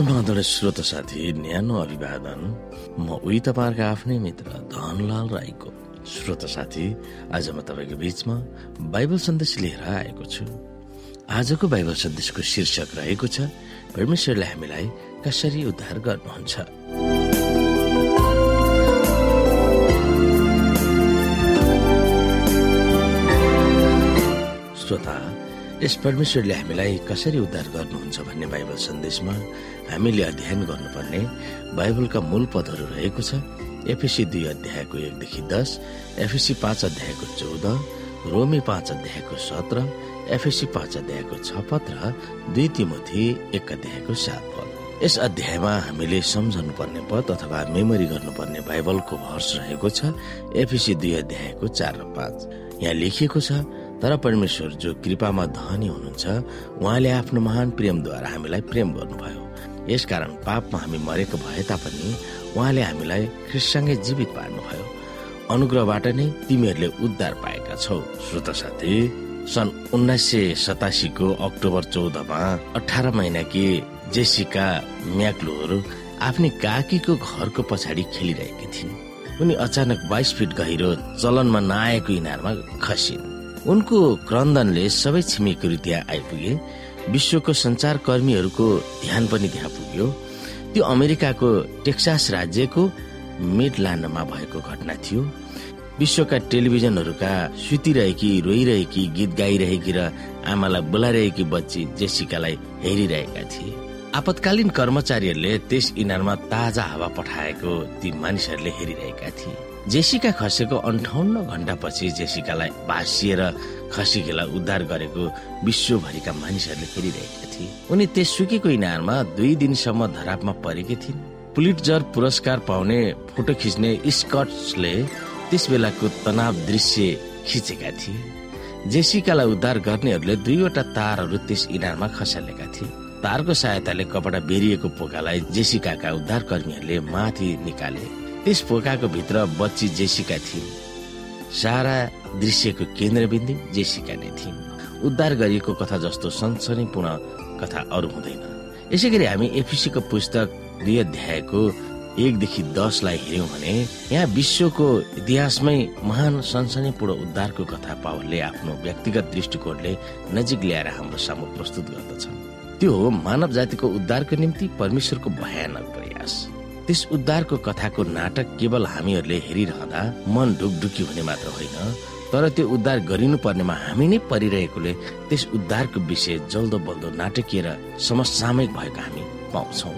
समाधान श्रोत साथी न्यानो अभिवादन। म उही तपाईँहरूको आफ्नै मित्र धनलाल राईको। श्रोत साथी आज म तपाईँको बीचमा बाइबल सन्देश लिएर आएको छु। आजको बाइबल सन्देशको शीर्षक रहेको छ परमेश्वरले हामीलाई कसरी उद्धार गर्नुहुन्छ? श्रोता यस परमेश्वरले हामीलाई कसरी उद्धार गर्नुहुन्छ भन्ने बाइबल सन्देशमा हामीले अध्ययन गर्नुपर्ने बाइबलका मूल पदहरू रहेको छ। एफएसी दुई अध्यायको एकदेखि दस एफएसी पाँच अध्यायको चौध रोमी पाँच अध्यायको सत्र एफएसी पाँच अध्यायको छ पद र दुई तिमोथी एक अध्यायको सात पद। यस अध्यायमा हामीले सम्झनु पर्ने पद अथवा मेमोरी गर्नुपर्ने बाइबलको भर्स रहेको छ एफएसी दुई अध्यायको चार र पाँच। यहाँ लेखिएको छ तर परमेश्वर जो कृपामा धनी हुनुहुन्छ उहाँले आफ्नो महान प्रेमद्वारा हामीलाई प्रेम गर्नुभयो। यसकारण पापमा हामी मरेको भए तापनि उहाँले हामीलाई ख्रिससँगै जीवित पार्नुभयो। अनुग्रहबाट नै तिमीहरूले उद्धार पाएका छौ। श्रोत साथी सन् उन्नाइस सय सतासीको अक्टोबर चौधमा अठार महिनाकी जेसिका म्याक्लोर आफ्नै काकीको घरको पछाडि खेलिरहेकी थिइन्। उनी अचानक बाइस फिट गहिरो चलनमा नआएको इनारमा खसिन्। उनको क्रन्दनले सबै छिमेकीहरू त्यहाँ आइपुगे। विश्वको संचार कर्मीहरूको ध्यान पनि त्यहाँ पुग्यो। त्यो अमेरिकाको टेक्सास राज्यको मिडल्यान्डमा भएको घटना थियो। विश्वका टेलिभिजनहरूका सुतिरहेकी रोइरहेकी गीत गाइरहेकी र आमालाई बोलाइरहेकी बच्ची जेसिकालाई हेरिरहेका थिए। आपतकालीन कर्मचारीहरूले त्यस इनारमा ताजा हावा पठाएको ती मानिसहरूले हेरिरहेका थिए। जेसिका खसेको अन्ठाउन्न घण्टापछि जेसिकालाई भाँसिएर खसिकेलाई उद्धार गरेको विश्वभरिका मानिसहरूले हेरिरहेका थिए। उनी त्यस सुकेको इनारमा दुई दिनसम्म धरापमा परेकी थिइन्। पुलिटजर पुरस्कार पाउने फोटो खिच्ने स्कट्सले त्यस बेलाको तनाव दृश्य खिचेका थिए। जेसिकालाई उद्धार गर्नेहरूले दुईवटा तारहरू त्यस इनारमा खसालेका थिए। तारको सहायताले कपडा बेरिएको पोकालाई जेसिकाका उद्धार कर्मीहरूले माथि निकाले। त्यस पोकाको भित्र बच्ची जेसिका थिइन्। सारा दृश्यको केन्द्रबिन्दु जेसिका नै थिइन्। उद्धार गरिएको कथा जस्तो सनसनीपूर्ण कथा अरू हुँदैन। यसै गरी हामी एफिसीको पुस्तक दुई अध्यायको एकदेखि दसलाई हेर्यौँ भने यहाँ विश्वको इतिहासमै महान सनसनीपूर्ण उद्धारको कथा पावलले आफ्नो व्यक्तिगत दृष्टिकोणले नजिक ल्याएर हाम्रो सामु प्रस्तुत गर्दछन्। त्यो हो मानव जातिको उद्धारको निम्ति परमेश्वरको भयानक प्रयास। त्यस उद्धारको कथाको नाटक केवल हामीहरूले हेरिरहँदा मन ढुकढुकी हुने मात्र होइन तर त्यो उद्धार गरिनु पर्नेमा हामी नै परिरहेकोले त्यस उद्धारको विषय जल्दो बल्दो नाटकीय र समसामयिक भएको हामी पाउँछौ।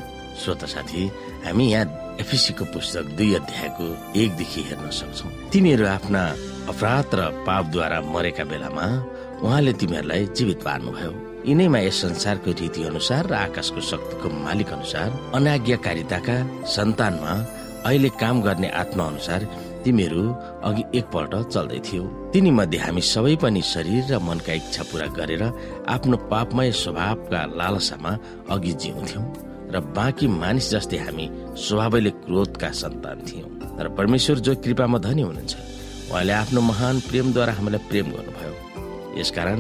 श्रोत साथी हामी यहाँ एफिसीको पुस्तक दुई अध्यायको एकदेखि हेर्न सक्छौ। तिमीहरू आफ्ना अपराध र पापद्वारा मरेका बेलामा उहाँले तिमीहरूलाई जीवित पार्नुभयो। यिनैमा यस संसारको रीति अनुसार र आकाशको शक्तिको मालिक अनुसार अनाज्ञाकारिताका सन्तानमा अहिले काम गर्ने आत्मा अनुसार तिमीहरू अघि एकपल्ट चल्दै थियौ तिनी मध्ये हामी सबै पनि शरीर र मनका इच्छा पूरा गरेर आफ्नो पापमय स्वभावका लालसामा अघि जिउँथ्यौं र बाँकी मानिस जस्तै हामी स्वभावैले क्रोधका सन्तान थियौं। तर परमेश्वर जो कृपामा धनी हुनुहुन्छ उहाँले आफ्नो महान प्रेमद्वारा हामीलाई प्रेम गर्नुभयो। यसकारण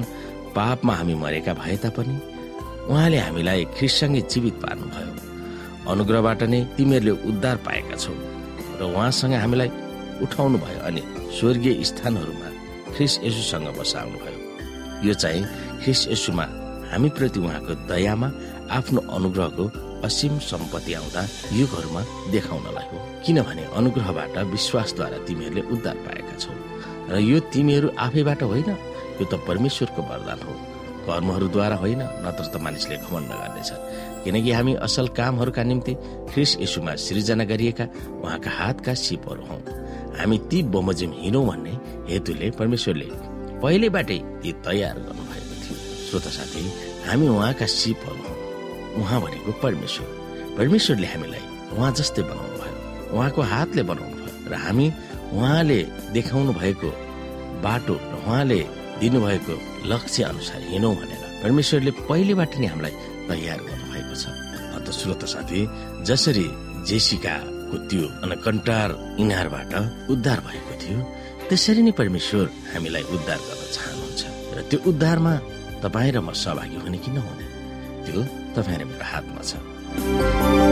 पापमा हामी मरेका भए तापनि उहाँले हामीलाई ख्रिससँगै जीवित पार्नुभयो। अनुग्रहबाट नै तिमीहरूले उद्धार पाएका छौ र उहाँसँग हामीलाई उठाउनु भयो अनि स्वर्गीय स्थानहरूमा ख्रिस यसुसँग बसाउनु भयो। यो चाहिँ ख्रिस यसुमा हामीप्रति उहाँको दयामा आफ्नो अनुग्रहको असीम सम्पत्ति आउँदा युगहरूमा देखाउनलाई हो। किनभने अनुग्रहबाट विश्वासद्वारा तिमीहरूले उद्धार पाएका छौ र यो तिमीहरू आफैबाट होइन। यो त परमेश्वरको वरदान हो। कर्महरूद्वारा होइन नत्र त मानिसले घमण्ड गर्नेछ किनकि हामी असल कामहरूका निम्ति ख्रिस यसुमा सृजना गरिएका उहाँका हातका सिपहरू हौ। हामी ती बमोजिम हिँडौँ भन्ने हेतुले परमेश्वरले पहिलेबाटै ती तयार गर्नुभएको थियो। श्रोत साथी हामी उहाँका सिपहरू हौ। उहाँ भनेको परमेश्वर। परमेश्वरले हामीलाई उहाँ जस्तै बनाउनु भयो उहाँको हातले बनाउनु भयो र हामी उहाँले देखाउनु भएको बाटो र उहाँले दिनुभएको लक्ष्य अनुसार हिँडौँ भनेर परमेश्वरले पहिलेबाट नै हामीलाई तयार गर्नुभएको छ। अन्त श्रोत साथी जसरी जेसिकाको त्यो अनकन्टार इनारबाट उद्धार भएको थियो त्यसरी नै परमेश्वर हामीलाई उद्धार गर्न चाहनुहुन्छ। र त्यो उद्धारमा तपाईँ र म सहभागी हुने कि नहुने त्यो तपाईँ र मेरो हातमा छ।